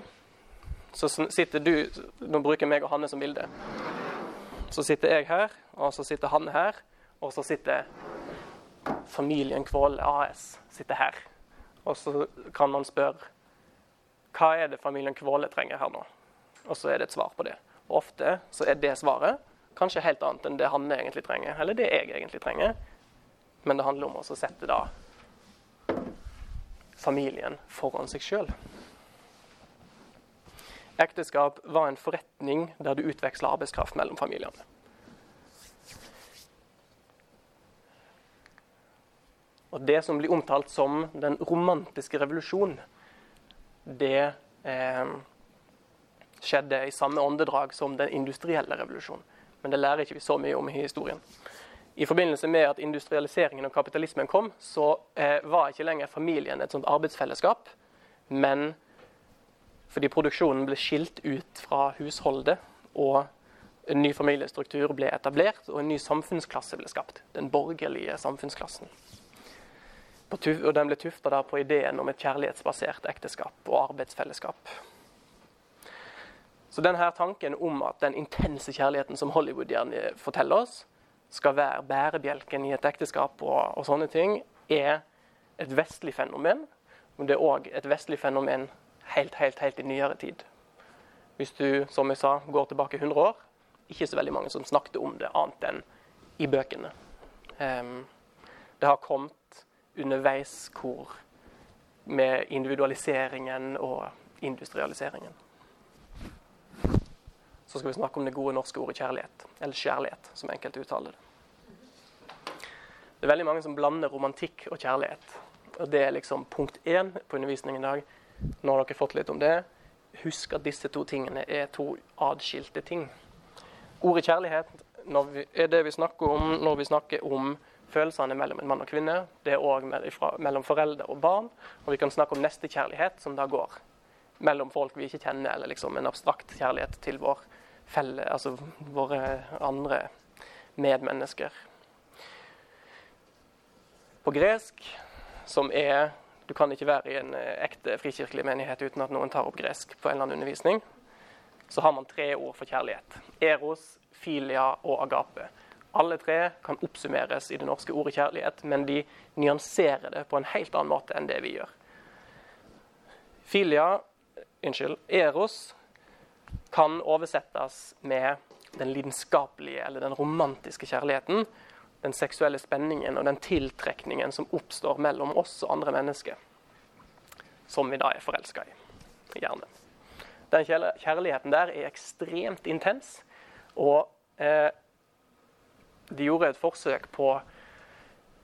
Så sitter du Nå bruker meg og Hanne som bilde. Så sitter jeg her, og så sitter han her, og så sitter familien Kvåle AS sitter her. Og så kan man spørre hva er det familien Kvåle trenger her nå? Og så er det et svar på det. Og ofte så er det svaret kanskje helt annet enn det Hanne egentlig trenger, eller det jeg egentlig trenger. Men det handler om å sette da familien foran seg sjøl. Ekteskap var en forretning der du utveksla arbeidskraft mellom familiene. Og Det som blir omtalt som den romantiske revolusjon, det eh, skjedde i samme åndedrag som den industrielle revolusjonen. Men det lærer ikke vi så mye om i historien. I forbindelse med at industrialiseringen og kapitalismen kom, så eh, var ikke lenger familien et sånt arbeidsfellesskap, men fordi produksjonen ble skilt ut fra husholdet, og en ny familiestruktur ble etablert, og en ny samfunnsklasse ble skapt. Den borgerlige samfunnsklassen. Og den ble tufta på ideen om et kjærlighetsbasert ekteskap og arbeidsfellesskap. Så denne tanken om at den intense kjærligheten som Hollywood gjerne forteller oss, skal være bærebjelken i et ekteskap og, og sånne ting, er et vestlig fenomen. Men det er òg et vestlig fenomen helt, helt, helt i nyere tid. Hvis du, som jeg sa, går tilbake 100 år, ikke så veldig mange som snakket om det annet enn i bøkene. Um, det har kommet underveis hvor med individualiseringen og industrialiseringen. Så skal vi snakke om det gode norske ordet kjærlighet, eller kjærlighet, som enkelte uttaler det. Det er veldig mange som blander romantikk og kjærlighet. Og Det er liksom punkt én på undervisningen i dag. Nå har dere fått litt om det. Husk at disse to tingene er to adskilte ting. Ordet kjærlighet vi, er det vi snakker om når vi snakker om følelsene mellom en mann og kvinne. Det er òg mellom foreldre og barn. Og vi kan snakke om nestekjærlighet, som da går mellom folk vi ikke kjenner, eller liksom en abstrakt kjærlighet til vår felle, altså våre andre medmennesker. På gresk, som er Du kan ikke være i en eh, ekte frikirkelig menighet uten at noen tar opp gresk på en eller annen undervisning så har man tre ord for kjærlighet. Eros, filia og agape. Alle tre kan oppsummeres i det norske ordet kjærlighet, men de nyanserer det på en helt annen måte enn det vi gjør. Filia, unnskyld, eros, kan oversettes med den lidenskapelige eller den romantiske kjærligheten. Den seksuelle spenningen og den tiltrekningen som oppstår mellom oss og andre mennesker. Som vi da er forelska i. Gjerne. Den kjærligheten der er ekstremt intens. Og eh, de gjorde et forsøk på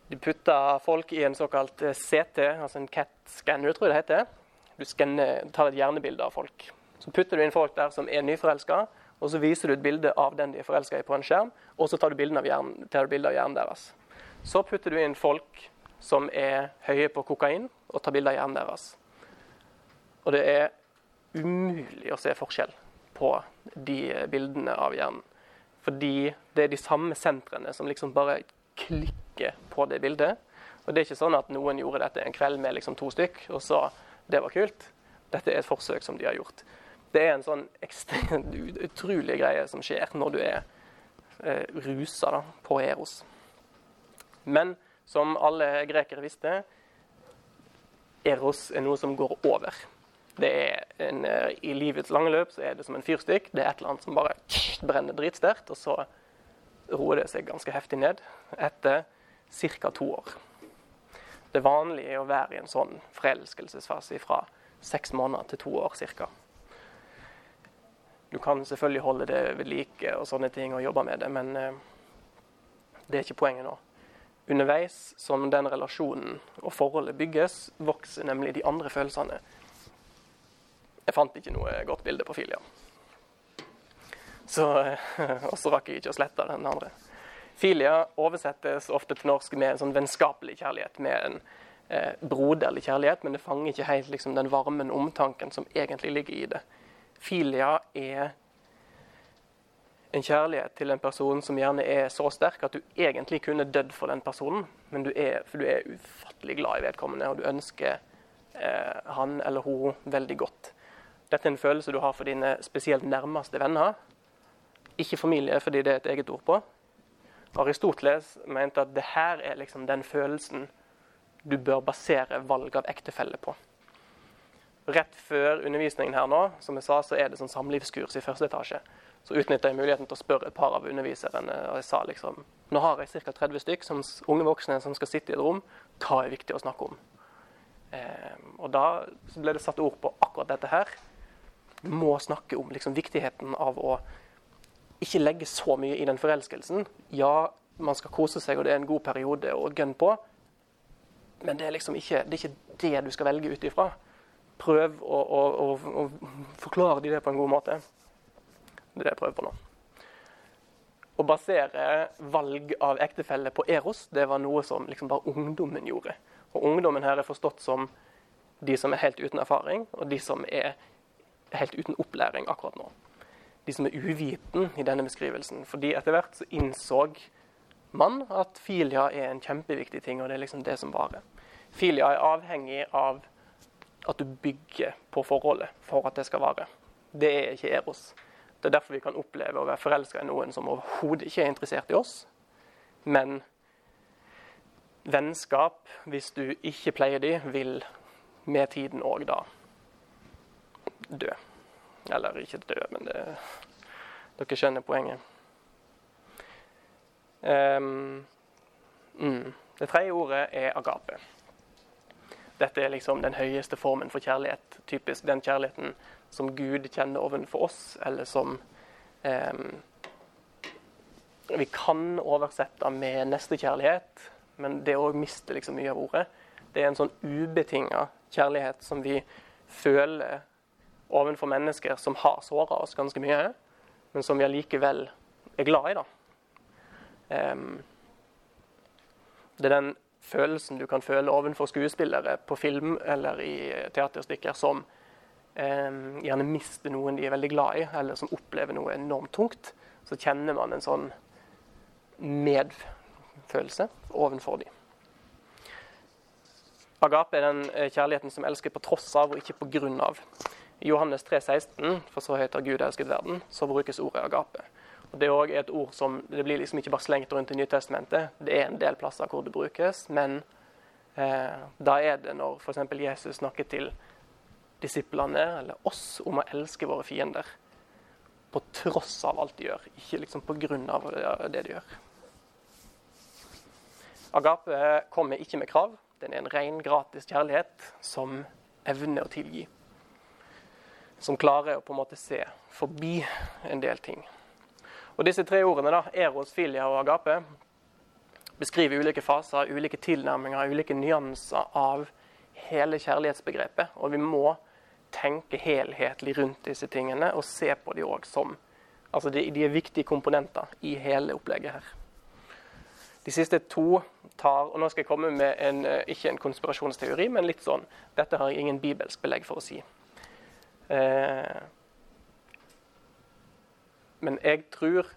De putta folk i en såkalt eh, CT, altså en CAT-scanner, tror jeg det heter. Du scanner, tar et hjernebilde av folk. Så putter du inn folk der som er nyforelska, og så viser du et bilde av den de er forelska i på en skjerm, og så tar du bilde av, hjernen, av hjernen deres. Så putter du inn folk som er høye på kokain, og tar bilde av hjernen deres. Og det er umulig å se forskjell på de bildene av hjernen. Fordi det er de samme sentrene som liksom bare klikker på det bildet. Og det er ikke sånn at noen gjorde dette en kveld med liksom to stykk, og sa det var kult. Dette er et forsøk som de har gjort. Det er en sånn ekstremt utrolig greie som skjer når du er eh, rusa da, på Eros. Men som alle grekere visste, Eros er noe som går over. Det er en, eh, I livets lange løp så er det som en fyrstikk. Det er et eller annet som bare brenner dritsterkt, og så roer det seg ganske heftig ned etter ca. to år. Det vanlige er å være i en sånn forelskelsesfase fra seks måneder til to år ca. Du kan selvfølgelig holde det ved like og sånne ting og jobbe med det, men eh, det er ikke poenget nå. Underveis som den relasjonen og forholdet bygges, vokser nemlig de andre følelsene jeg fant ikke noe godt bilde på Filia. Så, [laughs] og så rakk jeg ikke å slette den andre. Filia oversettes ofte til norsk med en sånn vennskapelig kjærlighet, med en eh, broderlig kjærlighet, men det fanger ikke helt liksom, den varmen omtanken som egentlig ligger i det. Filia er en kjærlighet til en person som gjerne er så sterk at du egentlig kunne dødd for den personen, men du er, for du er ufattelig glad i vedkommende, og du ønsker eh, han eller hun veldig godt. Dette er en følelse du har for dine spesielt nærmeste venner. Ikke familie, fordi det er et eget ord på. Aristoteles mente at det her er liksom den følelsen du bør basere valg av ektefelle på. Rett før undervisningen her nå, som jeg sa, så er det sånn samlivskurs i første etasje. Så utnytta jeg muligheten til å spørre et par av underviserne. Og jeg sa liksom Nå har jeg ca. 30 stykk som unge voksne som skal sitte i et rom. Hva er viktig å snakke om? Eh, og da ble det satt ord på akkurat dette her må snakke om liksom, viktigheten av å ikke legge så mye i den forelskelsen. Ja, man skal kose seg, og det er en god periode å gønne på. Men det er liksom ikke det, er ikke det du skal velge ut ifra. Prøv å, å, å, å forklare de det på en god måte. Det er det jeg prøver på nå. å basere valg av ektefelle på eros, det var noe som liksom bare ungdommen gjorde. Og ungdommen her er forstått som de som er helt uten erfaring, og de som er helt uten opplæring akkurat nå. De som er uviten i denne beskrivelsen. Fordi etter hvert så innså man at filia er en kjempeviktig ting, og det er liksom det som varer. Filia er avhengig av at du bygger på forholdet for at det skal vare. Det er ikke Eros. Det er derfor vi kan oppleve å være forelska i noen som overhodet ikke er interessert i oss. Men vennskap, hvis du ikke pleier de, vil med tiden òg da dø. Eller ikke dø, men det, dere skjønner poenget. Um, mm. Det tredje ordet er agape. Dette er liksom den høyeste formen for kjærlighet. Typisk den kjærligheten som Gud kjenner ovenfor oss, eller som um, vi kan oversette med nestekjærlighet, men det òg mister liksom mye av ordet. Det er en sånn ubetinga kjærlighet som vi føler overfor mennesker som har såra oss ganske mye, men som vi allikevel er glad i. da. Um, det er den følelsen du kan føle overfor skuespillere på film eller i teaterstykker som um, gjerne mister noen de er veldig glad i, eller som opplever noe enormt tungt. Så kjenner man en sånn medfølelse overfor dem. Agape er den eh, kjærligheten som elsker på tross av og ikke på grunn av. I Johannes 3, 16, for så høyt har Gud elsket verden, så brukes ordet agape. Og Det er et ord som det blir liksom ikke bare slengt rundt i Nytestamentet. Det er en del plasser hvor det brukes, men eh, da er det når f.eks. Jesus snakker til disiplene, eller oss, om å elske våre fiender. På tross av alt de gjør, ikke liksom på grunn av det de gjør. Agape kommer ikke med krav. Den er en ren, gratis kjærlighet som evner å tilgi som klarer å på en måte se forbi en del ting. Og Disse tre ordene, da, eros, filia og agape, beskriver ulike faser, ulike tilnærminger, ulike nyanser av hele kjærlighetsbegrepet. Og vi må tenke helhetlig rundt disse tingene og se på de òg som Altså de, de, er viktige komponenter i hele opplegget her. De siste to tar Og nå skal jeg komme med en, eh, ikke en konspirasjonsteori, men litt sånn Dette har jeg ingen bibelsk belegg for å si. Eh, men jeg tror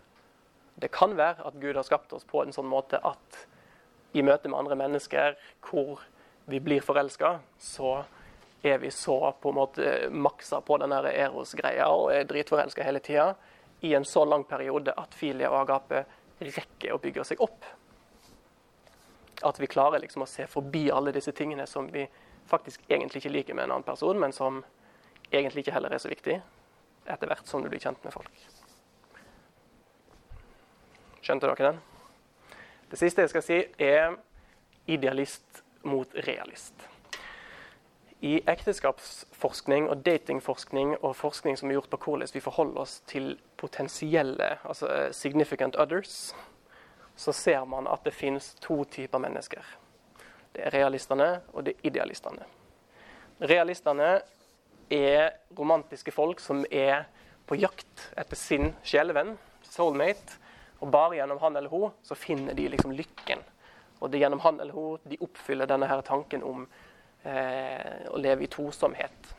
det kan være at Gud har skapt oss på en sånn måte at i møte med andre mennesker hvor vi blir forelska, så er vi så på en måte maksa på den Eros-greia og er dritforelska hele tida i en så lang periode at Filia og Agape rekker å bygge seg opp. At vi klarer liksom å se forbi alle disse tingene som vi faktisk egentlig ikke liker med en annen person, men som egentlig ikke heller er så viktig etter hvert som du blir kjent med folk. Skjønte dere den? Det siste jeg skal si, er idealist mot realist. I ekteskapsforskning og datingforskning og forskning som er gjort på hvordan vi forholder oss til potensielle, altså eh, significant others, så ser man at det finnes to typer mennesker. Det er realistene og det er idealistene. Realistene er romantiske folk som er på jakt etter sin sjelevenn, soulmate. Og bare gjennom han eller hun så finner de liksom lykken. Og det er gjennom han eller hun de oppfyller denne her tanken om eh, å leve i tosomhet.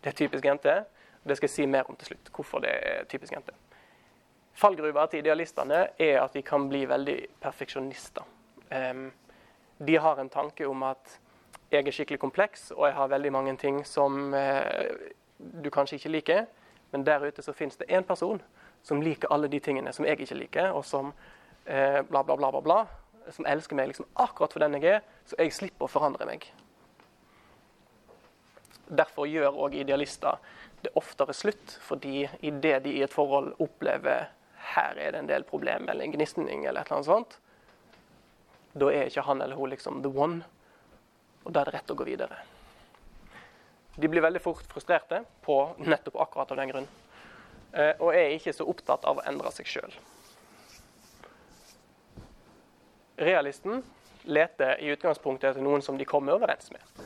Det er typisk jente. Det skal jeg si mer om til slutt. Hvorfor det er typisk jente. Fallgruva til idealistene er at de kan bli veldig perfeksjonister. Um, de har en tanke om at jeg er skikkelig kompleks, og jeg har veldig mange ting som eh, du kanskje ikke liker. Men der ute så finnes det én person som liker alle de tingene som jeg ikke liker, og som eh, bla, bla, bla, bla, bla, som elsker meg liksom akkurat for den jeg er, så jeg slipper å forandre meg. Derfor gjør òg idealister det oftere slutt, fordi idet de i et forhold opplever her er det en del problem eller en gnisning, eller et eller sånt, da er ikke han eller hun liksom the one. Og da er det rett å gå videre. De blir veldig fort frustrerte på nettopp akkurat av den grunn. Eh, og er ikke så opptatt av å endre seg sjøl. Realisten leter i utgangspunktet etter noen som de kommer overens med.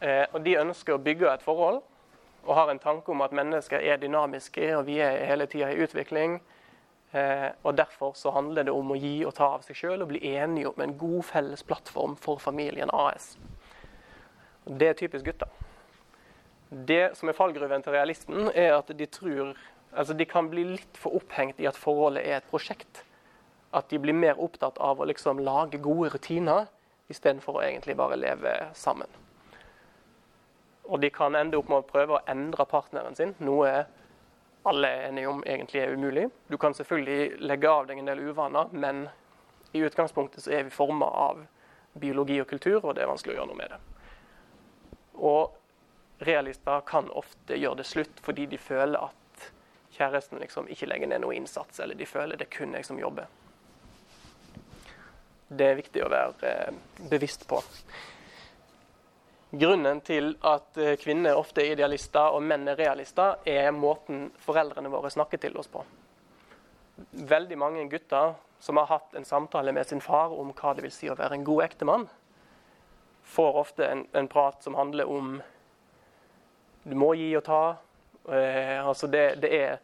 Eh, og de ønsker å bygge et forhold og har en tanke om at mennesker er dynamiske, og vi er hele tida i utvikling. Eh, og Derfor så handler det om å gi og ta av seg sjøl og bli enige om en god felles plattform for familien AS. Det er typisk gutter. Det som er fallgruven til realisten, er at de tror Altså de kan bli litt for opphengt i at forholdet er et prosjekt. At de blir mer opptatt av å liksom lage gode rutiner istedenfor å egentlig bare leve sammen. Og de kan ende opp med å prøve å endre partneren sin, noe alle er enige om egentlig er umulig. Du kan selvfølgelig legge av deg en del uvaner, men i utgangspunktet så er vi forma av biologi og kultur, og det er vanskelig å gjøre noe med det. Og realister kan ofte gjøre det slutt fordi de føler at kjæresten liksom ikke legger ned noe innsats, eller de føler det kun jeg som jobber. Det er viktig å være eh, bevisst på. Grunnen til at eh, kvinner ofte er idealister og menn er realister, er måten foreldrene våre snakker til oss på. Veldig mange gutter som har hatt en samtale med sin far om hva det vil si å være en god ektemann, får ofte en, en prat som handler om du må gi og ta. Eh, altså det, det er,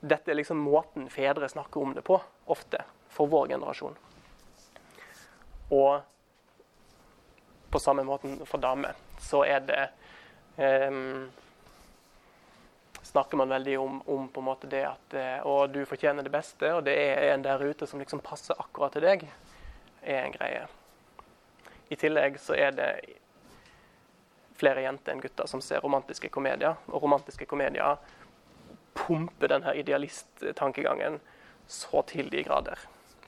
dette er liksom måten fedre snakker om det på, ofte, for vår generasjon. Og på samme måten for damer så er det eh, Snakker man veldig om, om, på en måte det at å, eh, du fortjener det beste, og det er en der ute som liksom passer akkurat til deg, er en greie. I tillegg så er det flere jenter enn gutter som ser romantiske komedier. Og romantiske komedier pumper denne idealist-tankegangen så til de grader.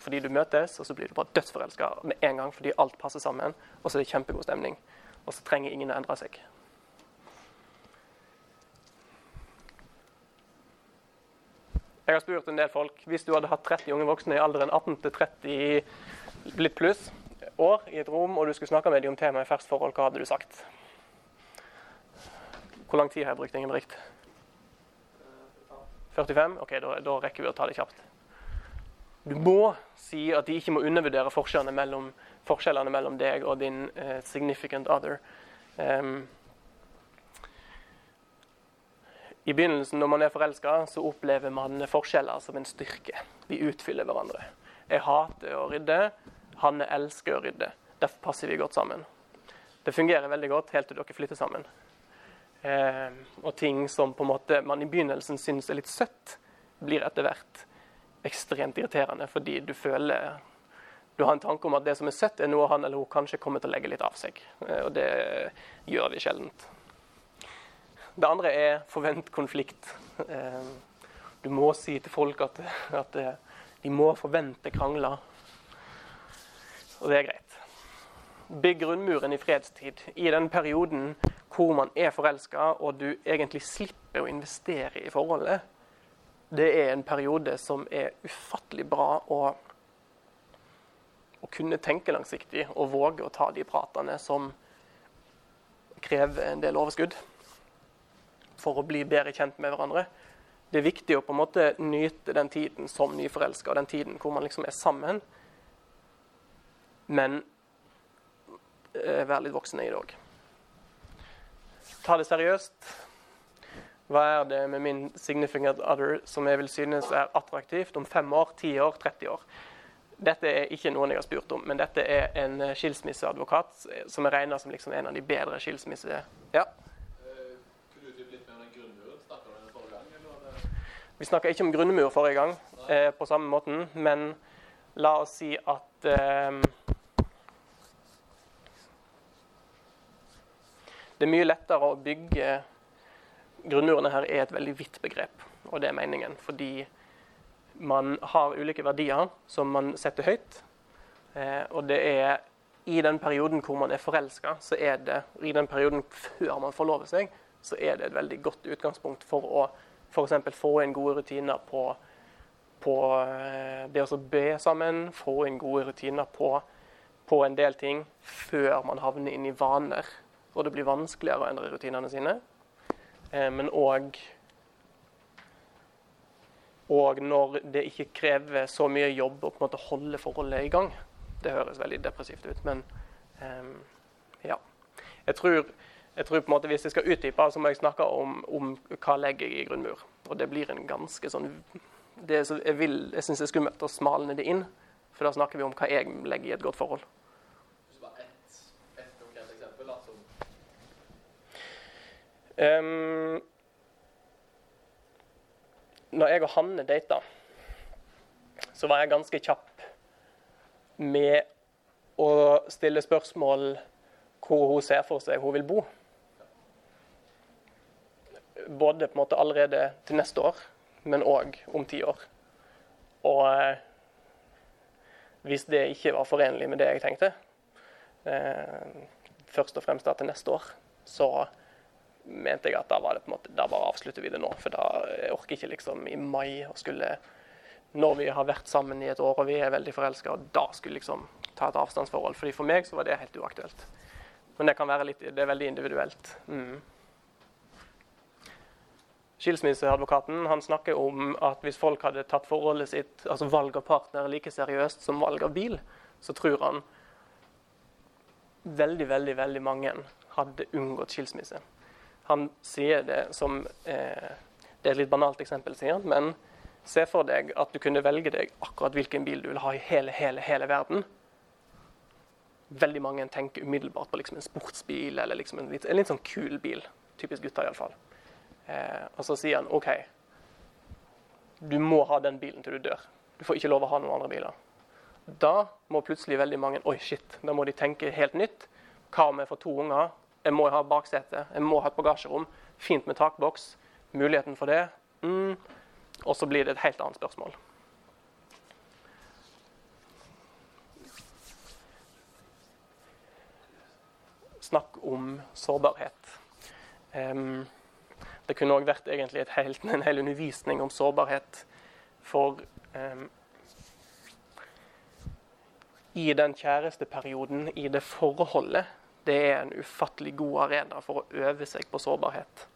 Fordi du møtes, og så blir du bare dødsforelska med en gang fordi alt passer sammen. Og så er det kjempegod stemning. Og så trenger ingen å endre seg. Jeg har spurt en del folk hvis du hadde hatt 30 unge voksne i alderen 18 til 30 litt pluss år i et rom, og du skulle snakke med dem om temaet ferskt forhold, hva hadde du sagt? Hvor lang tid har jeg brukt, Ingebrigt? 45? OK, da, da, rekker vi å ta det kjapt. Du må si at de ikke må undervurdere forskjellene mellom, forskjellene mellom deg og din uh, significant other. Um, I begynnelsen, når man er forelska, så opplever man forskjeller som en styrke. Vi utfyller hverandre. Jeg hater å rydde. Hanne elsker å rydde. Derfor passer vi godt sammen. Det fungerer veldig godt helt til dere flytter sammen. Eh, og ting som på en måte man i begynnelsen syns er litt søtt, blir etter hvert ekstremt irriterende fordi du føler du har en tanke om at det som er søtt, er noe han eller hun kanskje kommer til å legge litt av seg. Eh, og det gjør vi sjeldent. Det andre er forvent konflikt. Eh, du må si til folk at, at eh, de må forvente krangler. Og det er greit. Bygg grunnmuren i fredstid. I den perioden hvor man er forelska, og du egentlig slipper å investere i forholdet, det er en periode som er ufattelig bra å, å kunne tenke langsiktig og våge å ta de pratene som krever en del overskudd for å bli bedre kjent med hverandre. Det er viktig å på en måte nyte den tiden som nyforelska, den tiden hvor man liksom er sammen. Men vær litt voksne i òg ta det seriøst. Hva er det med min significant other som jeg vil synes er attraktivt om fem år, ti år, 30 år? Dette er ikke noen jeg har spurt om, men dette er en skilsmisseadvokat som er regna som liksom en av de bedre skilsmisse... Ja. Vi snakka ikke om grunnmur forrige gang, eh, på samme måten, men la oss si at eh, Det er mye lettere å bygge Grunnmurene her er et veldig vidt begrep, og det er meningen. Fordi man har ulike verdier som man setter høyt. Eh, og det er i den perioden hvor man er forelska, i den perioden før man forlover seg, så er det et veldig godt utgangspunkt for å f.eks. få inn gode rutiner på, på eh, det å be sammen, få inn gode rutiner på, på en del ting før man havner inn i vaner og det blir vanskeligere å endre rutinene sine. Eh, men òg og når det ikke krever så mye jobb å på en måte holde forholdet i gang. Det høres veldig depressivt ut, men um, ja. Jeg tror, jeg tror, på en måte Hvis jeg skal utdype, så må jeg snakke om, om hva legger i grunnmur. Og det blir en ganske sånn det jeg, vil, jeg syns det er skummelt å smalne det inn. For da snakker vi om hva jeg legger i et godt forhold. Et, et konkret eksempel, da, som Um, når jeg og Hanne data, så var jeg ganske kjapp med å stille spørsmål hvor hun ser for seg hun vil bo. Både på en måte allerede til neste år, men òg om ti år. Og eh, hvis det ikke var forenlig med det jeg tenkte, eh, først og fremst da til neste år, så mente jeg at da var det på en måte, da bare avslutter vi det nå. For da jeg orker ikke liksom i mai å skulle Når vi har vært sammen i et år og vi er veldig forelska, og da skulle liksom ta et avstandsforhold. Fordi for meg så var det helt uaktuelt. Men det kan være litt, det er veldig individuelt. Mm. Skilsmisseadvokaten han snakker om at hvis folk hadde tatt forholdet sitt, altså valg av partner, like seriøst som valg av bil, så tror han veldig, veldig, veldig mange hadde unngått skilsmisse. Han sier det som eh, Det er et litt banalt eksempel, sier han, men se for deg at du kunne velge deg akkurat hvilken bil du vil ha i hele, hele, hele verden. Veldig mange tenker umiddelbart på liksom en sportsbil eller liksom en, litt, en litt sånn kul bil. Typisk gutter, iallfall. Eh, og så sier han OK, du må ha den bilen til du dør. Du får ikke lov å ha noen andre biler. Da må plutselig veldig mange Oi, shit. Da må de tenke helt nytt. Hva om jeg får to unger? Jeg må ha baksete, jeg må ha et bagasjerom. Fint med takboks. Muligheten for det. Mm. Og så blir det et helt annet spørsmål. Snakk om sårbarhet. Um, det kunne òg vært helt, en hel undervisning om sårbarhet. For um, i den kjæresteperioden, i det forholdet, det er en ufattelig god arena for å øve seg på sårbarhet.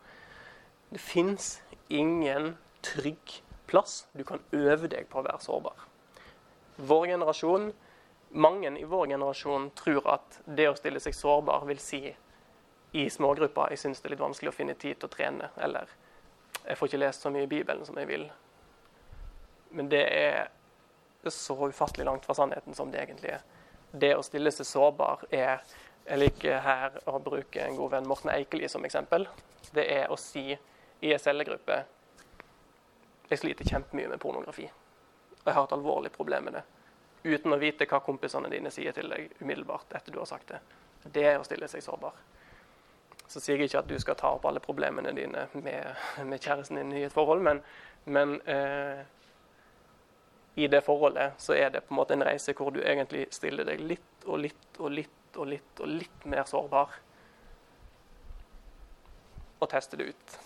Det fins ingen trygg plass du kan øve deg på å være sårbar. Vår generasjon, Mange i vår generasjon tror at det å stille seg sårbar vil si i smågrupper jeg syns det er litt vanskelig å finne tid til å trene, eller jeg får ikke lest så mye i Bibelen som jeg vil. Men det er så ufattelig langt fra sannheten som det egentlig er. Det å stille seg sårbar er jeg liker her å bruke en god venn Morten Eikeli som eksempel. Det er å si i en cellegruppe jeg sliter kjempemye med pornografi. Og jeg har et alvorlig problem med det. Uten å vite hva kompisene dine sier til deg umiddelbart etter du har sagt det. Det er å stille seg sårbar. Så sier jeg ikke at du skal ta opp alle problemene dine med, med kjæresten din i et forhold, men, men eh, i det forholdet så er det på en måte en reise hvor du egentlig stiller deg litt og litt og litt og litt og litt mer sårbar. Og teste det ut.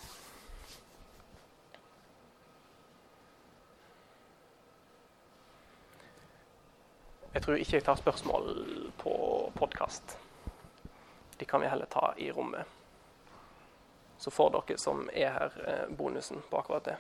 Jeg tror ikke jeg tar spørsmål på podkast. De kan vi heller ta i rommet. Så får dere som er her, eh, bonusen på akkurat det.